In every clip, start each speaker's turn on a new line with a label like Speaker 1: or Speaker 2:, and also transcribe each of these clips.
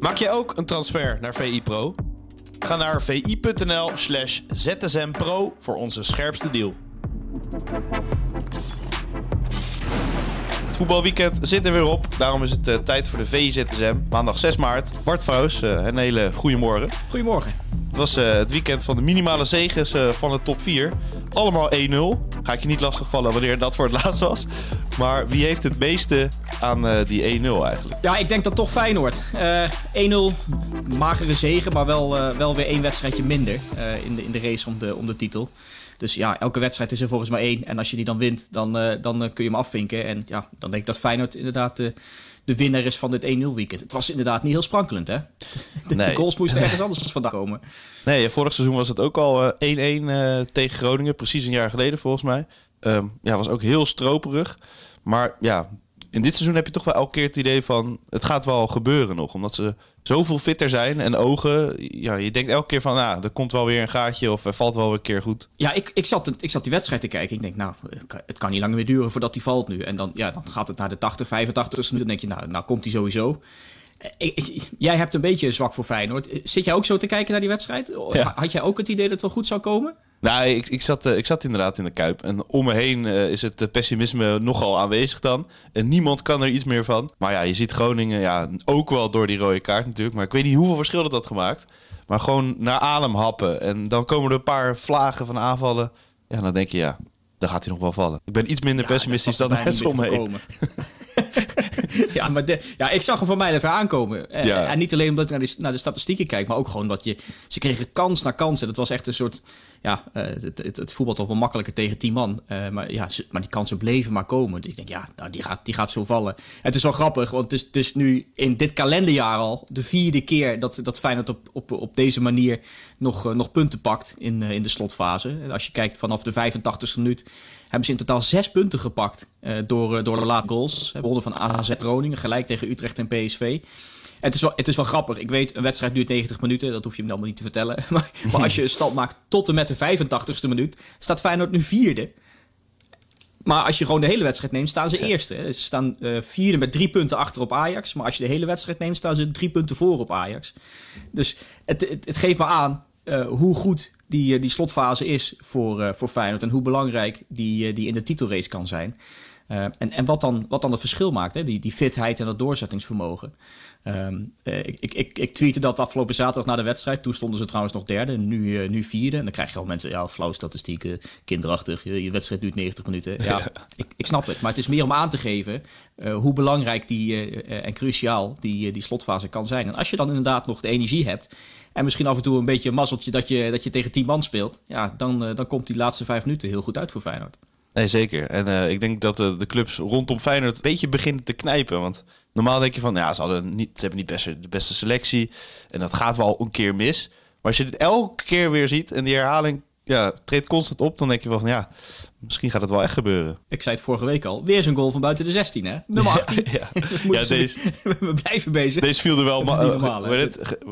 Speaker 1: Maak je ook een transfer naar VI Pro? Ga naar vi.nl slash zsmpro voor onze scherpste deal. Het voetbalweekend zit er weer op. Daarom is het uh, tijd voor de VIZSM. Maandag 6 maart. Bart Vrouws, uh, een hele goede morgen.
Speaker 2: Goedemorgen.
Speaker 1: Het was uh, het weekend van de minimale zegens van de top 4. Allemaal 1-0. Ga ik je niet lastigvallen wanneer dat voor het laatst was. Maar wie heeft het meeste aan die 1-0 eigenlijk?
Speaker 2: Ja, ik denk dat toch Feyenoord. 1-0, magere zegen, maar wel, wel weer één wedstrijdje minder in, de, in de race om de, om de titel. Dus ja, elke wedstrijd is er volgens mij één. En als je die dan wint, dan, uh, dan uh, kun je hem afvinken. En ja, dan denk ik dat Feyenoord inderdaad de, de winnaar is van dit 1-0 weekend. Het was inderdaad niet heel sprankelend, hè? De, nee. de goals moesten ergens anders vandaan komen.
Speaker 1: Nee, vorig seizoen was het ook al 1-1 uh, tegen Groningen. Precies een jaar geleden, volgens mij. Um, ja, was ook heel stroperig. Maar ja, in dit seizoen heb je toch wel elke keer het idee van... het gaat wel gebeuren nog, omdat ze zoveel fitter zijn en ogen. Ja, je denkt elke keer van, nou, er komt wel weer een gaatje of er valt wel een keer goed.
Speaker 2: Ja, ik, ik, zat, ik zat die wedstrijd te kijken. Ik denk, nou, het kan niet langer meer duren voordat die valt nu. En dan, ja, dan gaat het naar de 80, 85 minuten. Dan denk je, nou, nou komt hij sowieso. Eh, jij hebt een beetje zwak voor Feyenoord. Zit jij ook zo te kijken naar die wedstrijd? Had jij ook het idee dat het wel goed zou komen?
Speaker 1: Nou, ik, ik, zat, eh, ik zat inderdaad in de kuip. En om me heen uh, is het pessimisme nogal aanwezig dan. En niemand kan er iets meer van. Maar ja, je ziet Groningen ja, ook wel door die rode kaart natuurlijk. Maar ik weet niet hoeveel verschil dat had gemaakt. Maar gewoon naar adem happen. En dan komen er een paar vlagen van aanvallen. Ja, dan denk je ja, dan gaat hij nog wel vallen. Ik ben iets minder pessimistisch dan mensen om me heen.
Speaker 2: ja, maar de, ja, ik zag hem van mij even aankomen. Eh, en niet alleen omdat ik naar, naar de statistieken kijk, maar ook gewoon dat je... Ze kregen kans na kans. En dat was echt een soort ja, uh, het, het, voetbal toch wel makkelijker tegen 10 man. Uh, maar, ja, maar die kansen bleven maar komen. Dus ik denk, ja, nou, die, gaat, die gaat zo vallen. het is wel grappig, want het is, het is nu in dit kalenderjaar al de vierde keer dat, dat Feyenoord op, op, op deze manier nog, uh, nog punten pakt in, in de slotfase. Als je kijkt vanaf de 85e minuut hebben ze in totaal zes punten gepakt door, door de late goals. Wonnen van AZ Groningen, gelijk tegen Utrecht en PSV. Het is, wel, het is wel grappig. Ik weet, een wedstrijd duurt 90 minuten. Dat hoef je hem allemaal niet te vertellen. Maar, maar als je een stand maakt tot en met de 85ste minuut... staat Feyenoord nu vierde. Maar als je gewoon de hele wedstrijd neemt, staan ze eerste. Ze staan uh, vierde met drie punten achter op Ajax. Maar als je de hele wedstrijd neemt, staan ze drie punten voor op Ajax. Dus het, het, het geeft me aan uh, hoe goed die, uh, die slotfase is voor, voor Feyenoord. En hoe belangrijk die, die in de titelrace kan zijn. En en wat, dan, wat dan het verschil maakt, hè? Die, die fitheid en dat doorzettingsvermogen. Um, ik, ik, ik tweette dat afgelopen zaterdag na de wedstrijd. Toen stonden ze trouwens nog derde, nu, uh, nu vierde. En dan krijg je al mensen, ja, flauw statistieken, kinderachtig. Je, je wedstrijd duurt 90 minuten. Ja, ik, ik snap het. Maar het is meer om aan te geven uh, hoe belangrijk die, en cruciaal die, die slotfase kan zijn. En als je dan inderdaad nog de energie hebt... en misschien af en toe een beetje een mazzeltje dat je, dat je tegen 10 man speelt... ja, dan, dan komt die laatste vijf minuten heel goed uit voor Feyenoord.
Speaker 1: Nee, zeker. En uh, ik denk dat de, de clubs rondom Feyenoord een beetje beginnen te knijpen. Want normaal denk je van, ja, ze, hadden niet, ze hebben niet best, de beste selectie. En dat gaat wel een keer mis. Maar als je dit elke keer weer ziet en die herhaling ja, treedt constant op, dan denk je wel van, ja, misschien gaat het wel echt gebeuren.
Speaker 2: Ik zei het vorige week al. Weer zo'n goal van buiten de 16, hè? Nummer 18. Ja, ja. ja deze, we blijven bezig.
Speaker 1: Deze viel er wel, ma normaal, uh,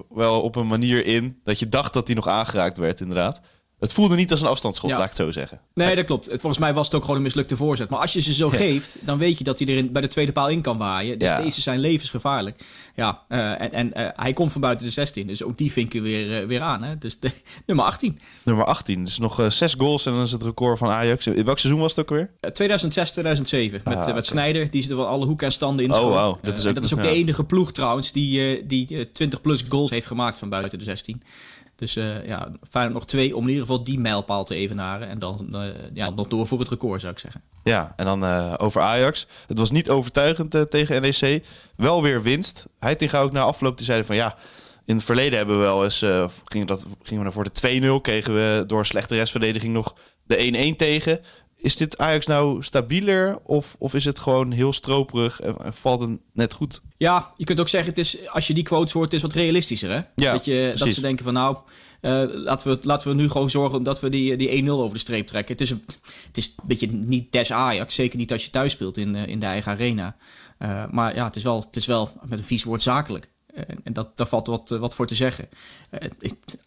Speaker 1: wel op een manier in dat je dacht dat hij nog aangeraakt werd, inderdaad. Het voelde niet als een afstandsschot, laat ik het zo zeggen.
Speaker 2: Nee, dat klopt. Volgens mij was het ook gewoon een mislukte voorzet. Maar als je ze zo geeft, dan weet je dat hij er bij de tweede paal in kan waaien. Dus deze zijn levensgevaarlijk. Ja, uh, en, en uh, hij komt van buiten de 16. Dus ook die vinken weer, uh, weer aan. Hè? Dus de, nummer 18.
Speaker 1: Nummer 18. Dus nog zes goals en dan is het record van Ajax. In welk seizoen was het ook weer?
Speaker 2: 2006, 2007. Met, ah, met Snijder. Die zit er wel alle hoeken en standen in.
Speaker 1: Oh, wow. Dat is ook,
Speaker 2: dat is ook de enige ploeg trouwens die, die 20 plus goals heeft gemaakt van buiten de 16. Dus uh, ja, Feyenoord nog twee om in ieder geval die mijlpaal te evenaren. En dan uh, ja, nog door voor het record, zou ik zeggen.
Speaker 1: Ja, en dan uh, over Ajax. Het was niet overtuigend tegen NEC. Wel weer winst. Hij tegen ook na afloop die zeiden van ja... In het verleden hebben we wel eens, gingen, dat, gingen we naar voor de 2-0, kregen we door slechte restverdediging nog de 1-1 tegen. Is dit Ajax nou stabieler of, of is het gewoon heel stroperig en, valt het net goed?
Speaker 2: Ja, je kunt ook zeggen, het is, als je die quotes hoort, het is wat realistischer. Hè? Ja, dat, je, dat ze denken van nou, uh, laten, we, laten we nu gewoon zorgen dat we die, die 1-0 over de streep trekken. Het is, een, het is een beetje niet des Ajax, zeker niet als je thuis speelt in, in de eigen arena. Uh, maar ja, het is, wel, het is wel met een vies woord zakelijk. En dat, daar valt wat, wat voor te zeggen.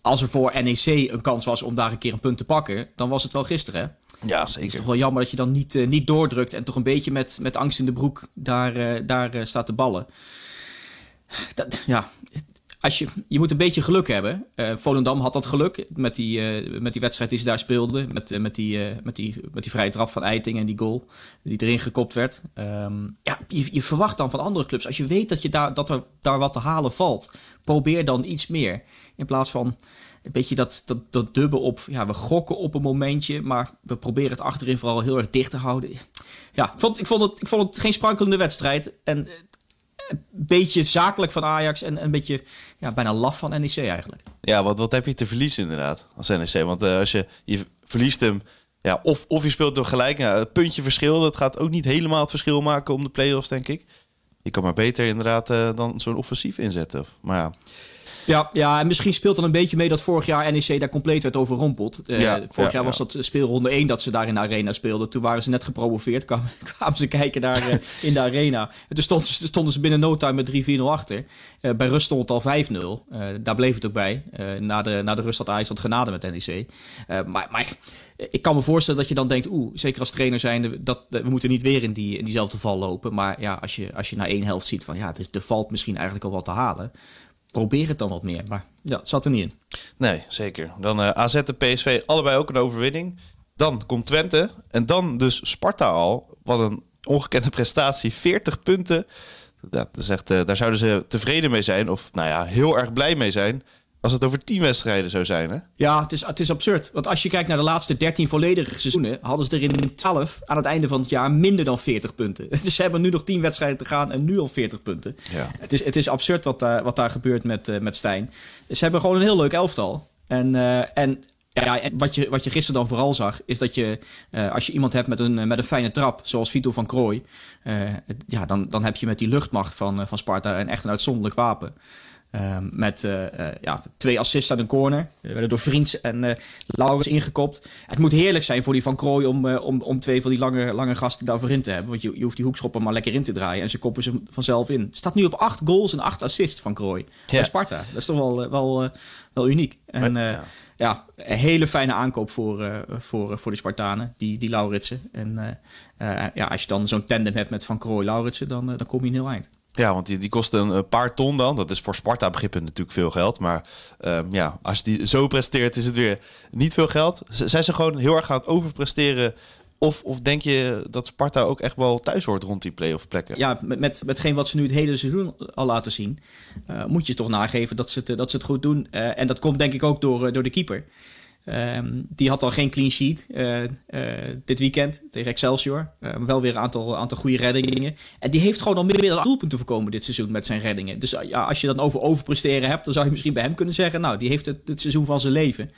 Speaker 2: Als er voor NEC een kans was om daar een keer een punt te pakken, dan was het wel gisteren. Hè?
Speaker 1: Ja, zeker.
Speaker 2: Het is toch wel jammer dat je dan niet, niet doordrukt en toch een beetje met, met angst in de broek daar, daar staat te ballen. Dat, ja, als je, je moet een beetje geluk hebben. Uh, Volendam had dat geluk met die, uh, met die wedstrijd die ze daar speelden. Met, uh, met, die, met, die, met die vrije trap van Eiting en die goal die erin gekopt werd. Um, ja, je, je, verwacht dan van andere clubs. Als je weet dat, je daar, dat er daar wat te halen valt, probeer dan iets meer. In plaats van een beetje dat, dat, dat op. Ja, we gokken op een momentje, maar we proberen het achterin vooral heel erg dicht te houden. Ja, ik vond, ik vond, het, ik vond het geen sprankelende wedstrijd. En een beetje zakelijk van Ajax en een beetje ja, bijna laf van NEC eigenlijk.
Speaker 1: Ja, wat, wat heb je te verliezen inderdaad als NEC? Want uh, als je, je verliest hem, ja, of, of je speelt hem gelijk, ja, een puntje verschil, dat gaat ook niet helemaal het verschil maken om de play-offs, denk ik. Je kan maar beter inderdaad uh, dan zo'n offensief inzetten. Maar ja.
Speaker 2: Ja, ja, en misschien speelt dan een beetje mee dat vorig jaar NEC daar compleet werd overrompeld. Uh, ja, vorig jaar was dat speelronde 1 dat ze daar in de arena speelden. Toen waren ze net gepromoveerd, kwamen, kwamen ze kijken daar uh, in de arena. En toen stonden ze, stonden ze binnen no time met 3-4-0 achter. Uh, bij rust stond het al 5-0. daar bleef het ook bij. na, de, na de rust had Ajax wat genade met NEC. maar, maar ik kan me voorstellen dat je dan denkt, oeh, zeker als trainer zijn, dat, we moeten niet weer in, die, in diezelfde val lopen. Maar ja, als je, als je na één helft ziet van ja, er, er valt misschien eigenlijk al wat te halen probeer het dan wat meer. Maar ja, zat er niet in.
Speaker 1: Nee, zeker. Dan uh, AZ en PSV, allebei ook een overwinning. Dan komt Twente en dan dus Sparta al. Wat een ongekende prestatie. 40 punten. Dat is echt, uh, daar zouden ze tevreden mee zijn. Of nou ja, heel erg blij mee zijn. Als het over tien wedstrijden zou zijn, hè?
Speaker 2: Ja, het is, het is absurd. Want als je kijkt naar de laatste 13 volledige seizoenen... hadden ze er in 12 aan het einde van het jaar minder dan 40 punten. Dus ze hebben nu nog 10 wedstrijden te gaan en nu al 40 punten. Ja. Het, is, het is absurd wat, daar wat daar gebeurt met, uh, met Stijn. Ze hebben gewoon een heel leuk elftal. En, uh, en ja, wat je, wat je gisteren dan vooral zag, is dat je uh, als je iemand hebt met een, met een fijne trap, zoals Vito van Krooi, ja, dan, dan heb je met die luchtmacht van, van Sparta een echt een uitzonderlijk wapen. Ehm, met uh, uh, ja, twee assists aan een corner. We werden door Vriends en uh, Laurens ingekopt. Het moet heerlijk zijn voor die Van Krooi om, om, om twee van die lange, lange gasten daarvoor in te hebben. Want je, je hoeft die hoekschoppen maar lekker in te draaien. En ze koppen ze vanzelf in. Staat nu op acht goals en acht assists van Krooi. Ja. Bij Sparta. Dat is toch wel, wel, wel uniek. En ja. ja. een hele fijne aankoop voor, voor, voor de Spartanen. Die, die Lauritsen. En ja, als je dan zo'n tandem hebt met Van Krooi-Lauritsen, dan, dan kom je een heel eind.
Speaker 1: Ja, want die, die een paar ton dan. Dat is voor Sparta-begrippen natuurlijk veel geld. Maar um, ja, als die zo presteert, is het weer niet veel geld. zijn ze gewoon heel erg aan het overpresteren? Of, of denk je dat Sparta ook echt wel thuis hoort rond die play-off plekken?
Speaker 2: Ja, met, met, metgeen wat ze nu het hele seizoen al laten zien... Uh, moet je toch nageven dat ze het, dat ze het goed doen. Uh, en dat komt denk ik ook door, uh, door de keeper. Um, die had al geen clean sheet uh, uh, dit weekend tegen Excelsior. Uh, wel weer een aantal, aantal goede reddingen. En die heeft gewoon al meer dan doelpunten voorkomen dit seizoen met zijn reddingen. Dus ja, als je dan over overpresteren hebt, dan zou je misschien bij hem kunnen zeggen... nou, die heeft het, het seizoen van zijn leven.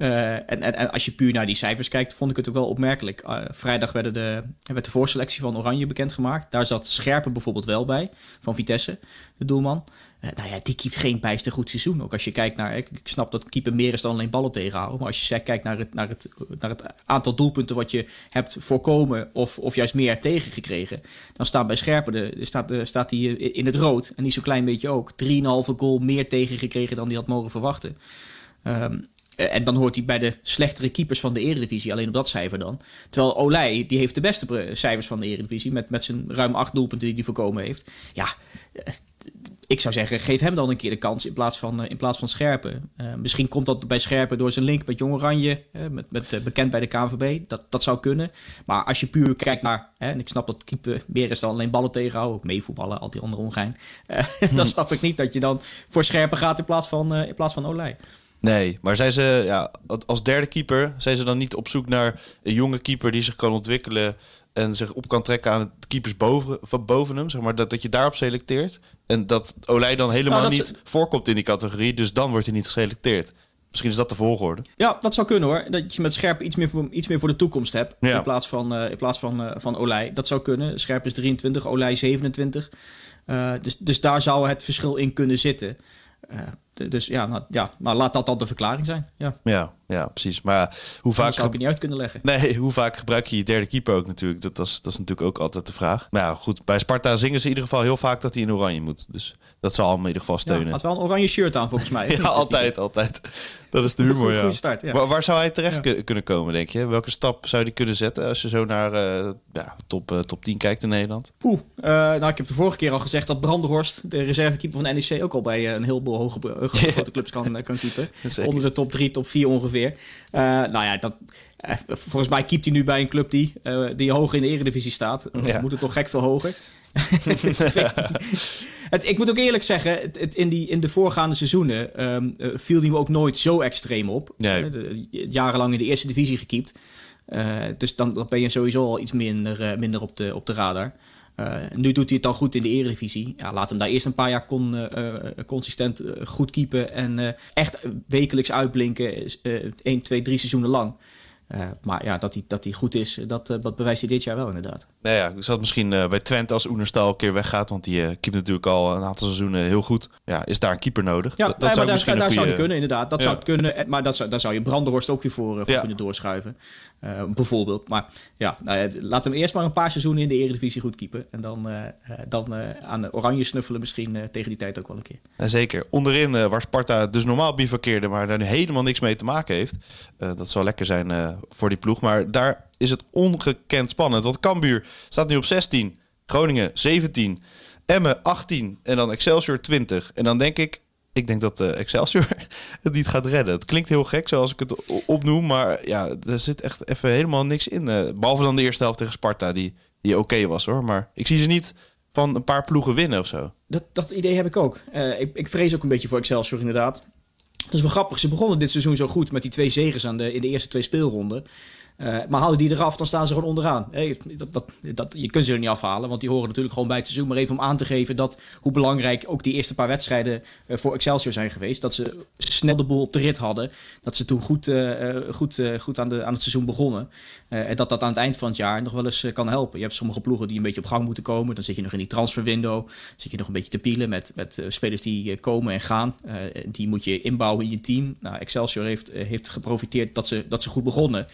Speaker 2: Uh, en, als je puur naar die cijfers kijkt, vond ik het ook wel opmerkelijk. Uh, vrijdag werden de, werd de voorselectie van Oranje bekendgemaakt. Daar zat Scherpen bijvoorbeeld wel bij, van Vitesse, de doelman. Uh, nou ja, die keept geen bijster goed seizoen. Ook als je kijkt naar, ik, snap dat keeper meer is dan alleen ballen tegenhouden. Maar als je kijkt naar het, naar, het, naar het aantal doelpunten wat je hebt voorkomen of, of juist meer tegengekregen. Dan staat bij Scherpen, de, staat, staat hij in het rood. En niet zo'n klein beetje ook. 3,5 goal meer tegengekregen dan hij had mogen verwachten. Um, eh, en dan hoort hij bij de slechtere keepers van de Eredivisie, alleen op dat cijfer dan. Terwijl Olij, die heeft de beste cijfers van de Eredivisie, met, met zijn ruim acht doelpunten die hij voorkomen heeft. Ja, eh, ik zou zeggen, geef hem dan een keer de kans in plaats van, in plaats van Scherpen. Uh, misschien komt dat bij Scherpen door zijn link met Jong Oranje, uh, met, met, uh, bekend bij de KNVB. Dat, dat zou kunnen. Maar als je puur kijkt naar, hè, en ik snap dat keeper meer is dan alleen ballen tegenhouden, ook meevoetballen, al die andere ongein. dan snap ik niet dat je dan voor Scherpen gaat in plaats van, in plaats van Olij.
Speaker 1: Nee, maar zijn ze ja, als derde keeper, zijn ze dan niet op zoek naar een jonge keeper die zich kan ontwikkelen en zich op kan trekken aan de keepers boven, van boven hem, zeg maar, dat, dat je daarop selecteert. En dat Olij dan helemaal nou, niet voorkomt in die categorie, dus dan wordt hij niet geselecteerd. Misschien is dat de volgorde.
Speaker 2: Ja, dat zou kunnen hoor. Dat je met Scherp iets meer voor, iets meer voor de toekomst hebt. Ja. In plaats van, uh, in plaats van, uh, van Olij. Dat zou kunnen. Scherp is 23, Olij 27. Uh, dus, dus daar zou het verschil in kunnen zitten. Dus ja nou, ja, nou laat dat dan de verklaring zijn. Ja,
Speaker 1: ja ja, precies. Maar hoe vaak...
Speaker 2: zou ik het niet uit kunnen leggen.
Speaker 1: Nee, hoe vaak gebruik je je derde keeper ook natuurlijk? Dat, dat, is, dat is natuurlijk ook altijd de vraag. Maar ja, goed. Bij Sparta zingen ze in ieder geval heel vaak dat hij in oranje moet. Dus dat zal hem in ieder geval steunen. Ja,
Speaker 2: had wel een oranje shirt aan volgens mij.
Speaker 1: ja, altijd, altijd. Dat is de humor, ja. Start, ja. Waar, waar, zou hij terecht kunnen komen, denk je? Welke stap zou hij kunnen zetten als je zo naar uh, ja, top, uh, top 10 kijkt in Nederland?
Speaker 2: Poeh, uh, nou, ik heb de vorige keer al gezegd dat Brandenhorst, de reservekeeper van NEC, ook al bij een heleboel hoge, grote clubs kan, kan keepen. Onder de top 3, top 4 ongeveer. Nou ja, dat, volgens mij keept hij nu bij een club die, die hoger in de eredivisie staat. Ja. Moet het toch gek veel hoger? het, ik moet ook eerlijk zeggen, het, in, die, in de voorgaande seizoenen um, viel hij me ook nooit zo extreem op. Nee. jarenlang in de eerste divisie gekiept. Uh, dus dan, dan, ben je sowieso al iets minder, uh, minder op, de, op de radar. Uh, nu doet hij het dan goed in de eredivisie. Ja, laat hem daar eerst een paar jaar con, consistent goed keepen en echt wekelijks uitblinken. 1, 2, 3 seizoenen lang. Maar ja, dat hij, dat hij goed is, dat, dat bewijst hij dit jaar wel inderdaad.
Speaker 1: Nou ja, ik zat misschien uh, bij Twente als Oenerstal een keer weggaat, want die keept natuurlijk al een aantal seizoenen heel goed. Ja, is daar een keeper nodig?
Speaker 2: Ja, dat, dat zou misschien daar, zou je kunnen inderdaad. Dat zou het kunnen, maar dat zou, daar zou je Brandenhorst ook weer voor, voor kunnen doorschuiven. bijvoorbeeld. Maar ja, nou laat hem eerst maar een paar seizoenen in de Eredivisie goed keepen. En dan, dan aan oranje snuffelen misschien tegen die tijd ook wel een keer.
Speaker 1: Ja, zeker. Onderin, waar Sparta dus normaal bivakkeerde, maar daar nu helemaal niks mee te maken heeft. dat zou lekker zijn voor die ploeg. Maar daar is het ongekend spannend. Want Cambuur staat nu op 16, Groningen 17, Emmen 18 en dan Excelsior 20. En dan denk ik, ik denk dat uh, Excelsior het niet gaat redden. Het klinkt heel gek zoals ik het opnoem, maar ja, er zit echt even helemaal niks in. Uh, behalve dan de eerste helft tegen Sparta, die, die oké was hoor. Maar ik zie ze niet van een paar ploegen winnen of zo.
Speaker 2: Dat, dat idee heb ik ook. Uh, ik, ik vrees ook een beetje voor Excelsior inderdaad. Dat is wel grappig. Ze begonnen dit seizoen zo goed met die twee zegens aan de, in de eerste twee speelronden. Uh, maar houden die eraf, dan staan ze gewoon onderaan. Hey, dat, dat, dat, je kunt ze er niet afhalen, want die horen natuurlijk gewoon bij het seizoen. Maar even om aan te geven dat hoe belangrijk ook die eerste paar wedstrijden uh, voor Excelsior zijn geweest. Dat ze snel de boel op de rit hadden. Dat ze toen goed, uh, goed, goed aan, de, aan het seizoen begonnen. en dat dat aan het eind van het jaar nog wel eens kan helpen. Je hebt sommige ploegen die een beetje op gang moeten komen. Dan zit je nog in die transferwindow. Zit je nog een beetje te pielen met, met spelers die komen en gaan. die moet je inbouwen in je team. Nou, Excelsior heeft, heeft geprofiteerd dat ze, dat ze goed begonnen.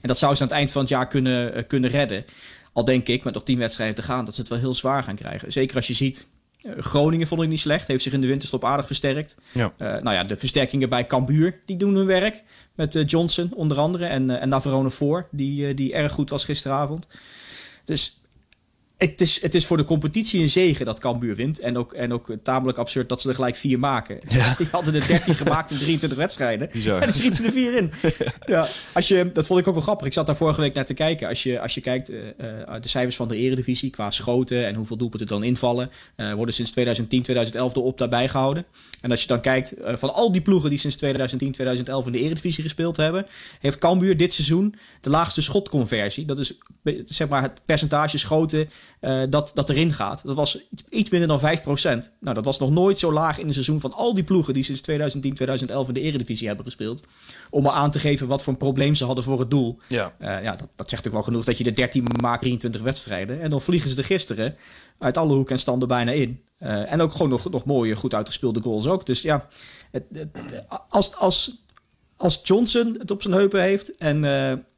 Speaker 2: En dat zou ze aan het eind van het jaar kunnen, uh, kunnen redden. Al denk ik, met nog tien wedstrijden te gaan, dat ze het wel heel zwaar gaan krijgen. Zeker als je ziet, uh, Groningen vond ik niet slecht. Heeft zich in de winterstop aardig versterkt. Ja. Uh, nou ja, de versterkingen bij Cambuur, die doen hun werk. Met Johnson onder andere en, en Navarone voor, die, die erg goed was gisteravond. Dus het is, het is voor de competitie een zegen dat Cambuur wint. En ook, en ook tamelijk absurd dat ze er gelijk vier maken. Ja. Die hadden er 13 gemaakt in 23 wedstrijden. Bizar. En schieten er vier in. ja, als je, dat vond ik ook wel grappig. Ik zat daar vorige week naar te kijken. Als je, als je kijkt uh, de cijfers van de eredivisie qua schoten en hoeveel doelpunten dan invallen... Uh, worden sinds 2010, 2011 de op daarbij gehouden. En als je dan kijkt van al die ploegen die sinds 2010, 2011 in de eredivisie gespeeld hebben... heeft Cambuur dit seizoen de laagste schotconversie. Dat is zeg maar het percentage schoten uh, dat, dat erin gaat. Dat was iets minder dan 5%. Nou, dat was nog nooit zo laag in een seizoen van al die ploegen die sinds 2010, 2011 in de Eredivisie hebben gespeeld. Om maar aan te geven wat voor een probleem ze hadden voor het doel. Ja, uh, ja dat, dat zegt ook wel genoeg dat je de 13 maakt, 23 wedstrijden. En dan vliegen ze er gisteren uit alle hoeken en standen bijna in. Uh, en ook gewoon nog, nog mooie, goed uitgespeelde goals ook. Dus ja, het, het, als, als, als Johnson het op zijn heupen heeft en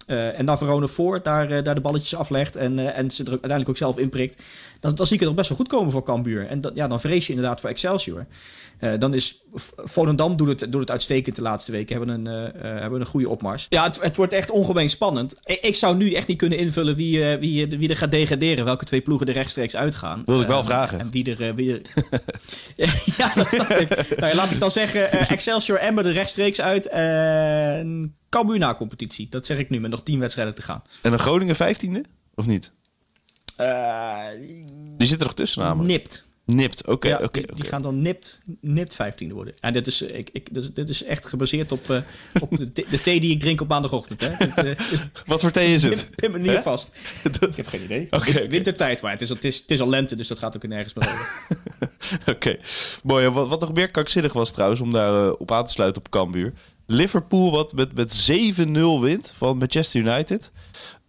Speaker 2: uh, en Navarone voor daar, uh, daar de balletjes aflegt en, uh, en ze er uiteindelijk ook zelf inprikt. Dan, dan zie ik het nog best wel goed komen voor Cambuur. En dat, ja, dan vrees je inderdaad voor Excelsior. dan is Volendam doet het, doet het uitstekend de laatste weken. Hebben een, hebben een goede opmars. Ja, het, het wordt echt ongemeen spannend. Ik, ik, zou nu echt niet kunnen invullen wie, wie, wie er gaat degraderen. Welke twee ploegen er rechtstreeks uitgaan.
Speaker 1: Wil ik wel vragen.
Speaker 2: En wie er... Wie er... ja, dat snap ik. Nou, laat ik dan zeggen Excelsior Emmer er rechtstreeks uit. En Cambuur na competitie. Dat zeg ik nu met nog tien wedstrijden te gaan.
Speaker 1: En een Groningen vijftiende? Of niet?
Speaker 2: Uh,
Speaker 1: die zit er nog tussen namelijk.
Speaker 2: Nipt.
Speaker 1: Nipt, oké.
Speaker 2: ja,
Speaker 1: die,
Speaker 2: die, gaan dan nipt, nipt 15 worden. En dit is, ik, ik, dit, is echt gebaseerd op, uh, op de, de, thee die ik drink op maandagochtend. Hè. Dit, uh,
Speaker 1: Wat voor thee is het?
Speaker 2: Ik me niet vast. ik heb geen idee. Okay, Winter, wintertijd, maar het is, het, is, het is al lente, dus dat gaat ook nergens meer over.
Speaker 1: oké. Okay. Mooi. Wat, wat nog meer kakzinnig was trouwens, om daar uh, op aan te sluiten op Cambuur. Liverpool wat met, met 7-0 wint van Manchester United.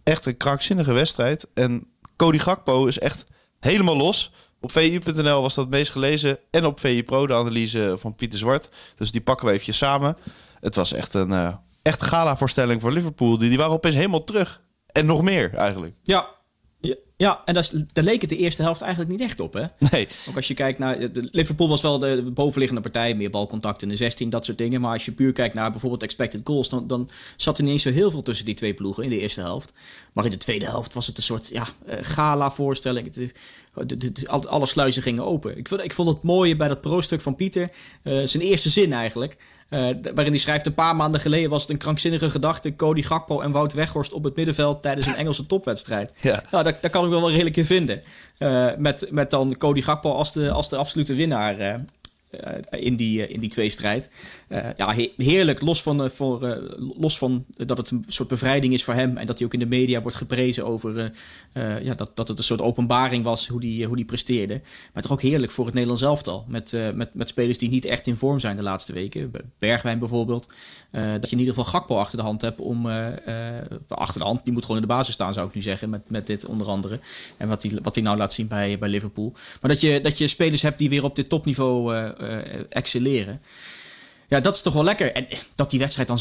Speaker 1: Echt een krankzinnige wedstrijd. En Cody Gakpo is echt helemaal los. Op VI.nl was dat het meest gelezen. En op VI Pro de analyse van Pieter Zwart. Dus die pakken we even samen. Het was echt een, uh, echt gala-voorstelling voor Liverpool. Die, die waren opeens helemaal terug. En nog meer eigenlijk.
Speaker 2: Ja, ja, en daar, daar leek het de eerste helft eigenlijk niet echt op, hè?
Speaker 1: Nee.
Speaker 2: Ook als je kijkt naar... De, Liverpool was wel de bovenliggende partij, meer balcontact in de 16, dat soort dingen. Maar als je puur kijkt naar bijvoorbeeld expected goals... dan, dan zat er niet eens zo heel veel tussen die twee ploegen in de eerste helft. Maar in de tweede helft was het een soort ja, eh, gala-voorstelling. De, de, alle sluizen gingen open. Ik vond, ik vond het mooie bij dat pro-stuk van Pieter, uh, zijn eerste zin eigenlijk... Uh, waarin hij schrijft: Een paar maanden geleden was het een krankzinnige gedachte. Cody Gakpo en Wout Weghorst op het middenveld tijdens een Engelse topwedstrijd. Ja. Nou, dat, dat kan ik wel wel redelijk in vinden. Uh, met, met dan Cody Gakpo als de, als de absolute winnaar. Eh, in, die, eh, in die tweestrijd. Uh, ja, heerlijk. Los van, voor, los van dat het een soort bevrijding is voor hem. En dat hij ook in de media wordt geprezen over ja, dat, dat het een soort openbaring was hoe die, hoe die presteerde. Maar toch ook heerlijk voor het Nederlands elftal. Met, met, met spelers die niet echt in vorm zijn de laatste weken. Bergwijn bijvoorbeeld. dat je in ieder geval Gakpo achter de hand hebt om... achter de hand, die moet gewoon in de basis staan zou ik nu zeggen. Met, met dit onder andere. En wat hij wat nou laat zien bij, bij Liverpool. Maar dat je, dat je spelers hebt die weer op dit topniveau excelleren. Ja, dat is toch wel lekker. En dat die wedstrijd dan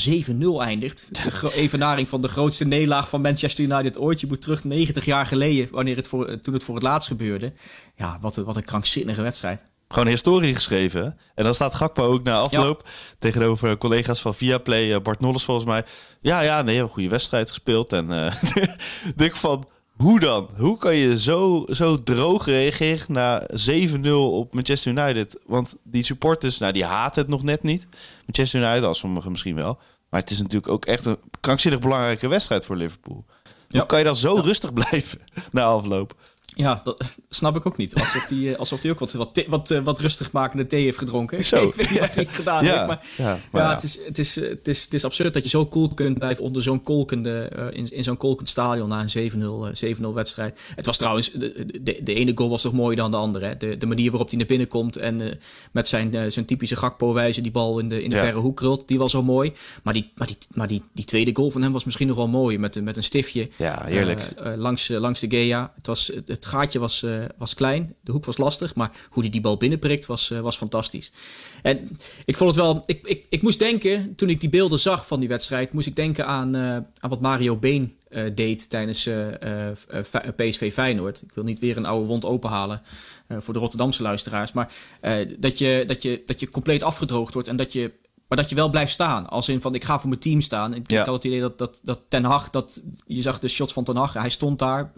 Speaker 2: 7-0 eindigt. De evenaring van de grootste nederlaag van Manchester United ooit. Je moet terug 90 jaar geleden, wanneer het voor, toen het voor het laatst gebeurde. Ja, wat, wat een krankzinnige wedstrijd.
Speaker 1: Gewoon historie geschreven. En dan staat Gakpo ook na afloop tegenover collega's van Viaplay, eh, Bart Nolles volgens mij. Ja, ja, nee, een goede wedstrijd gespeeld. En uh, denk van, hoe dan? Hoe kan je zo, zo droog reageren na 7-0 op Manchester United? Want die supporters, nou, die haten het nog net niet. Manchester United, als sommigen misschien wel. Maar het is natuurlijk ook echt een krankzinnig belangrijke wedstrijd voor Liverpool. Hoe kan je dan zo rustig blijven na afloop?
Speaker 2: Ja, dat snap ik ook niet. Alsof hij eh, alsof die ook wat, wat, wat, eh, wat rustig makende thee heeft gedronken. Zo. ik weet niet wat hij gedaan ja. heeft. Maar, ja, ja, Het, is, het, is, het, is, het is absurd dat je zo cool kunt blijven onder zo'n kolkende, uh, in, in zo'n kolkend stadion na een 7-0 7-0 wedstrijd. Het was trouwens, de, de, de, ene goal was toch mooier dan de andere. Hè? De, de manier waarop hij naar binnen komt en uh, met zijn, zijn typische Gakpo-wijze die bal in de, in de verre hoek krult, die was zo mooi. Maar, die, maar, die, maar die, die tweede goal van hem was misschien nog wel mooi. Met, met een stiftje
Speaker 1: ja, heerlijk.
Speaker 2: langs, langs de Gea. Het, was, het, gaatje was, uh, was klein, de hoek was lastig, maar hoe hij die bal binnenprikt was, uh, was fantastisch. En ik vond het wel, ik, ik, ik moest denken, toen ik die beelden zag van die wedstrijd, moest ik denken aan, uh, aan wat Mario Been deed tijdens PSV Feyenoord. Ik wil niet weer een oude wond openhalen voor de Rotterdamse luisteraars, maar dat, je, dat, je, dat je compleet afgedroogd wordt en dat je maar dat je wel blijft staan. Als in van, ik ga voor mijn team staan. Ik, ja. had het idee dat, dat, dat Ten Hag, dat, je zag de shots van Ten Hag. Hij stond daar,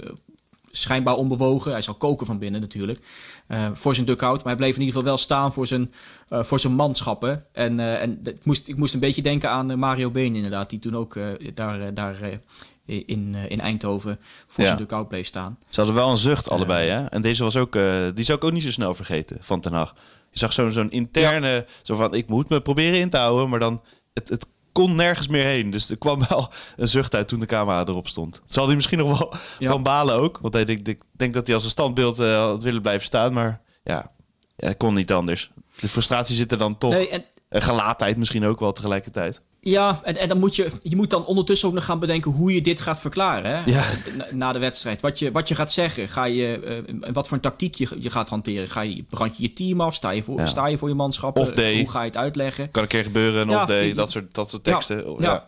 Speaker 2: schijnbaar onbewogen. Hij zal koken van binnen natuurlijk. Uh, voor zijn duckout. Maar hij bleef in ieder geval wel staan voor zijn, uh, voor zijn manschappen. En, uh, en ik, moest, ik moest een beetje denken aan Mario Been inderdaad. Die toen ook daar, daar in, in Eindhoven voor zijn duckout bleef staan.
Speaker 1: Ze hadden wel een zucht allebei hè. En deze was ook, die zou ik ook niet zo snel vergeten van Ten Hag. Je zag zo'n zo'n interne, zo van ik moet me proberen in te houden. Maar dan het, het kon nergens meer heen. Dus er kwam wel een zucht uit toen de camera erop stond. Zal hij misschien nog wel van balen ook. Want hij denk, ik denk dat hij als een standbeeld uh, had willen blijven staan. Maar ja, het kon niet anders. De frustratie zit er dan toch. Nee, en... gelaatheid misschien ook wel tegelijkertijd.
Speaker 2: Ja, en, en dan moet je, je moet dan ondertussen ook nog gaan bedenken hoe je dit gaat verklaren hè? Ja. Na, de wedstrijd. Wat je, wat je gaat zeggen, ga je, uh, wat voor een tactiek je, je gaat hanteren. Ga je, brand je je team af? Sta je voor, sta je, voor je manschap?
Speaker 1: Of day.
Speaker 2: Hoe ga je het uitleggen?
Speaker 1: Kan een keer gebeuren, een ja, of day, dat soort, dat soort teksten. Ja. ja.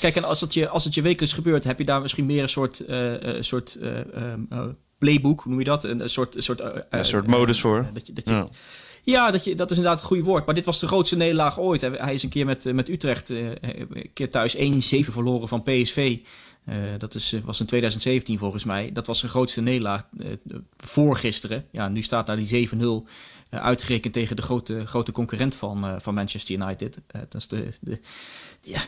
Speaker 2: Kijk, en als het, je, als het je wekelijks gebeurt, heb je daar misschien meer een soort, uh, soort uh, playbook, hoe noem je dat? Een, soort, een soort,
Speaker 1: een soort modus voor.
Speaker 2: dat je, dat je, ja, dat, je, dat is inderdaad het goede woord. Maar dit was de grootste nederlaag ooit. Hij is een keer met, met Utrecht, uh, een keer thuis 1-7 verloren van PSV. Dat is, was in 2017 volgens mij. Dat was zijn grootste nederlaag uh, voor gisteren. Ja, nu staat daar die 7-0 uh, uitgerekend tegen de grote, grote concurrent van, van Manchester United. dat is de, de, ja,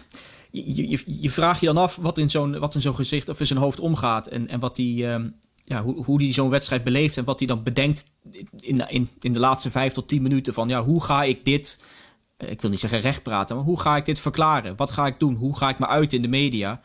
Speaker 2: je, je, je vraagt je dan af wat in zo'n zo'n gezicht of in zijn hoofd omgaat. En, en wat die... Ja, hoe, hoe die zo'n wedstrijd beleeft en wat hij dan bedenkt in, in, in de laatste vijf tot tien minuten van ja, hoe ga ik dit, eh, ik wil niet zeggen recht praten, maar hoe ga ik dit verklaren? Wat ga ik doen? Hoe ga ik me uit in de media?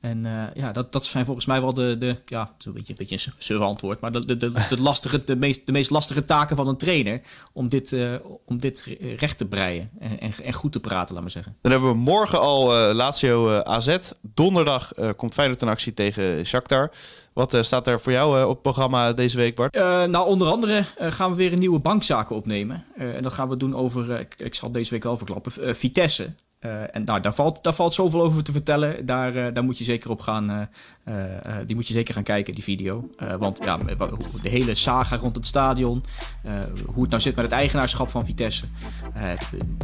Speaker 2: En uh, ja, dat, dat zijn volgens mij wel de, de ja, een beetje, een beetje een antwoord, maar de, de, de, de, lastige, de, meest, de meest lastige taken van een trainer om dit, uh, om dit recht te breien en, en, en, goed te praten, laat maar zeggen.
Speaker 1: Dan hebben we morgen al uh, Lazio AZ. Donderdag komt Feyenoord in actie tegen Shakhtar. Wat staat er voor jou op het programma deze week, Bart?
Speaker 2: nou, onder andere gaan we weer een nieuwe bankzaken opnemen. en dat gaan we doen over, ik, ik, zal deze week wel verklappen, Vitesse. Uh, en nou, daar valt, daar valt zoveel over te vertellen. Daar, uh, daar moet je zeker op gaan. Uh, die moet je zeker gaan kijken, die video. want ja, de hele saga rond het stadion. hoe het nou zit met het eigenaarschap van Vitesse.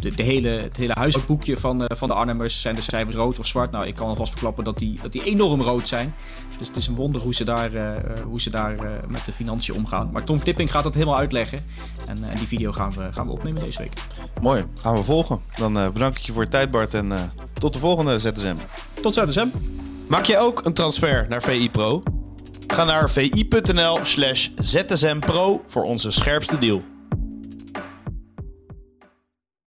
Speaker 2: De, de, hele, het hele huisboekje van, van de Arnhemmers. Zijn de cijfers rood of zwart? Nou, ik kan alvast verklappen dat die, dat die enorm rood zijn. Dus het is een wonder hoe ze daar, hoe ze daar met de financiën omgaan. Maar Tom Knipping gaat dat helemaal uitleggen. En, en die video gaan we, gaan we opnemen deze week.
Speaker 1: Mooi, gaan we volgen. Dan bedank ik je voor je tijd Bart. En uh, tot de volgende ZSM.
Speaker 2: Tot ZSM.
Speaker 1: Maak je ook een transfer naar VI Pro? Ga naar vi.nl slash ZSM Pro voor onze scherpste deal.